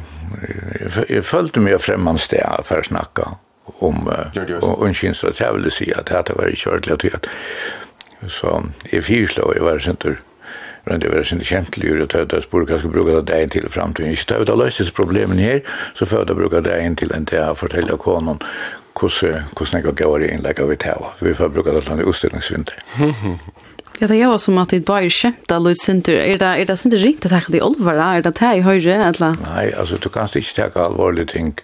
jeg følte meg fremman sted for å snakke om unnskyns at jeg ville si at dette var ikke ordentlig at så jeg fyrslå jeg var sinter men det var sin kjentlig og at jeg spør hva skal bruke det inn til fremtiden ikke det er løses problemen her så får jeg bruke det inn til en til jeg forteller konen hvordan hvordan jeg går inn legger vi til så vi får bruke det til en utstillingsvinter Ja, det er jo som at det bare kjemta lyd sinter. Er det, er det sinter riktig takk til olvara? Er det det i høyre? Eller? Nei, altså, du kan ikke ta alvorlige ting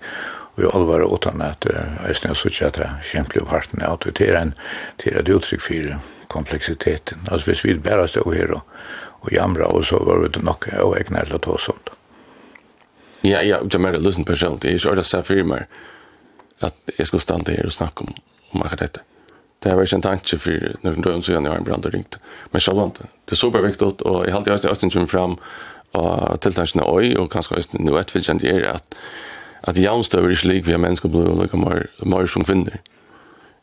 og i alvare utan at eisne jeg sutja at kjempelig av parten er at det er en til et uttrykk for kompleksiteten. Altså hvis vi bare stod her og, og jamra og så var det nok og egnar eller å sånt. Ja, ja, jeg mer lysen på selv, det er ikke ordet seg for meg at jeg skal stande her og snakke om, om akkurat dette. Det har vært en tanke for noen døgn siden jeg har en brand og ringt. Men selv det er superviktig, og jeg har alltid østene kommer fram og tiltakene øy, og kanskje østene nå etterfølgende er at at jaunstøver er slik vi har mennesker blod og lukka mer, mer som kvinner.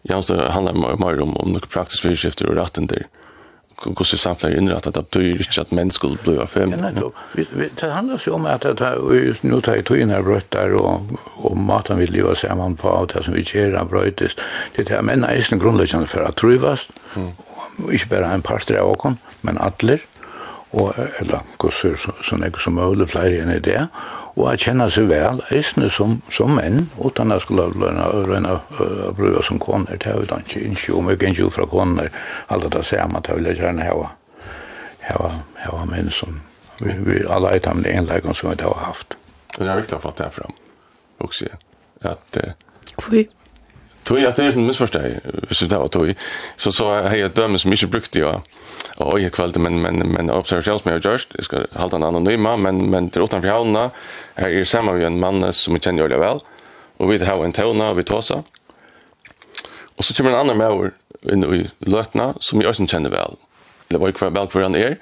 Jaunstøver handler mer, om, om noen praktisk virkskifter og retten der. Hvordan samfunnet er innrettet, det betyr ikke at mennesker blod er fem. Det handlar jo om at nå tar jeg togene her brøttar og, og maten vi lever sammen på og det som vi gjør av brøttes. Det er menn er ikke grunnleggende for at trøyvast, ikke bare en parter av åkken, men atler og eller kusser så, så, så, så, så, så, så, så, så, og at kjenne seg vel, eisne som, som menn, utan at skulle lønne og røyne og bruke som koner, det er jo ikke ikke om jeg ikke fra koner, alle det ser man, det vil jeg gjerne hava, hava, hava menn som vi, vi alle eit av den enleggen som vi har haft. Det er viktig å få det fram, også, at... Uh, Hvorfor? Tog att det är en missförstånd. Så det var tog. Så så har jag dömen som inte brukt jag. Och jag kvällde men men men observations med just. Jag ska hålla en anonyma men men till utanför havna är er samma med en man som jag känner väl. Och vi har en tona och vi tåsa. Och så kommer en annan med in i lötna som jag inte känner väl. Det var ju kvar väl för han är.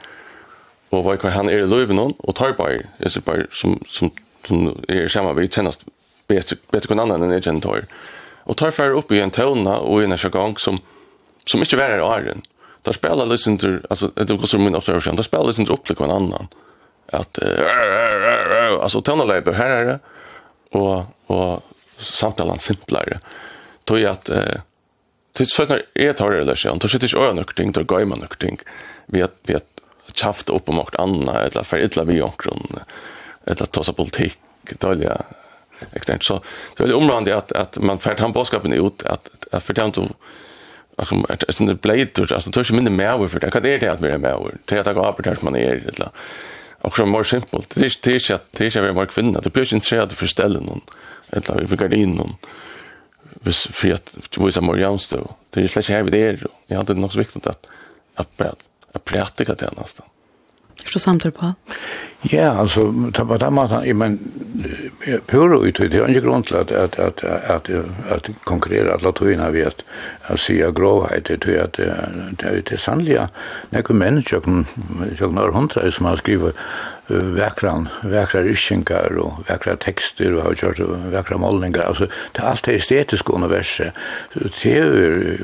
Och vad kan han är i löven och tar på är så bara som som som är samma vi känner bättre bättre kan annan än jag känner Og tar fer upp i en tona og en er som som ikkje var åren. Da spelar listen till alltså det går som min observation. Da spelar listen upp til en annan. Att uh, alltså tona leiber här är det och och samtalan simplare. Tror at att uh, det så när är tar det läs jag. Då sitter jag något ting där går man något ting. Vi har vi har chaft upp och makt anna eller för illa vi omkring. Eller ta så politik dåliga externt så det är omrande att att man färd han boskapen ut att att för tant att som att sen det blade då alltså tusch mindre mer för det kan det det att mer mer det att gå upp där man är det och så mer simpelt det är det är att det är mer kvinna. Det blir inte så att förställa någon eller vi fick in någon vis för att visa mer jämställt det är släck här vid det jag hade nog så viktigt att att att praktisera det nästan Så samtal på? Ja, alltså ta på den maten, jag men pura ut det är inte grund till att att att att att konkurrera alla tojna vi att att se grovhet det tror att det är det sannliga när kommer människor som jag några hundra som har skrivit väkran väkra ryschingar och väkra texter och har kört väkra målningar alltså det allt det estetiska universum det är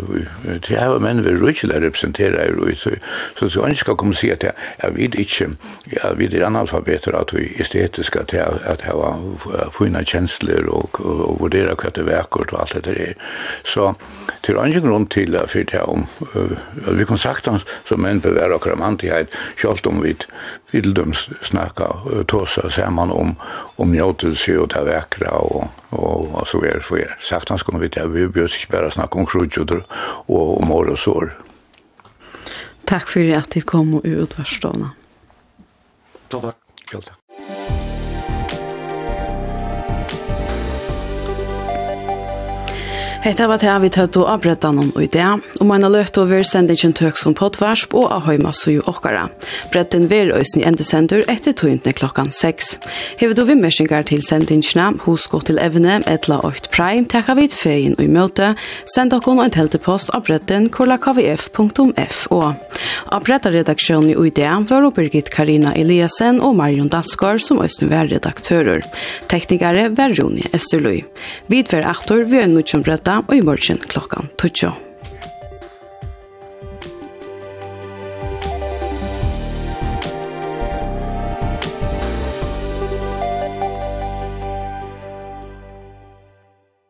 det har men vi rychla representera i så så så jag ska komma se att jag vet inte jag vet det analfabeter att det estetiska att att ha fina känslor och och värdera kvart det verkar och allt det där så till en grund till för det om vi kan sagt som en bevära kramant i helt om vi till döms snacka tosa tossa samman om om njutelse och det vackra och och och så vidare så vidare. Saftans kommer vi till vi bjöd sig bara snacka om sjukjudor och om mor och sår. Takk for at du kom och utvarstående. takk. Ja, takk. Hetta var det vi tøtt og avbretta noen i og man har løft over sendingen tøk som poddvarsp og av høyma suju okkara. Bretten ver øysen i endesender etter tøyntene klokkan 6. Hevet du vimmersingar til sendingene, hos gå til evne, etla 8 prime, tekka vi fein og i møte, send okkon en teltepost av bretten kolakvf.fo. Av bretta redaksjonen i var Birgit Karina Eliasen og Marion Dalsgaard som øysen var redaktører. Teknikere var Rune Esterløy. Vidver aktor vi er nødt bretta og i morgen klokkan 12.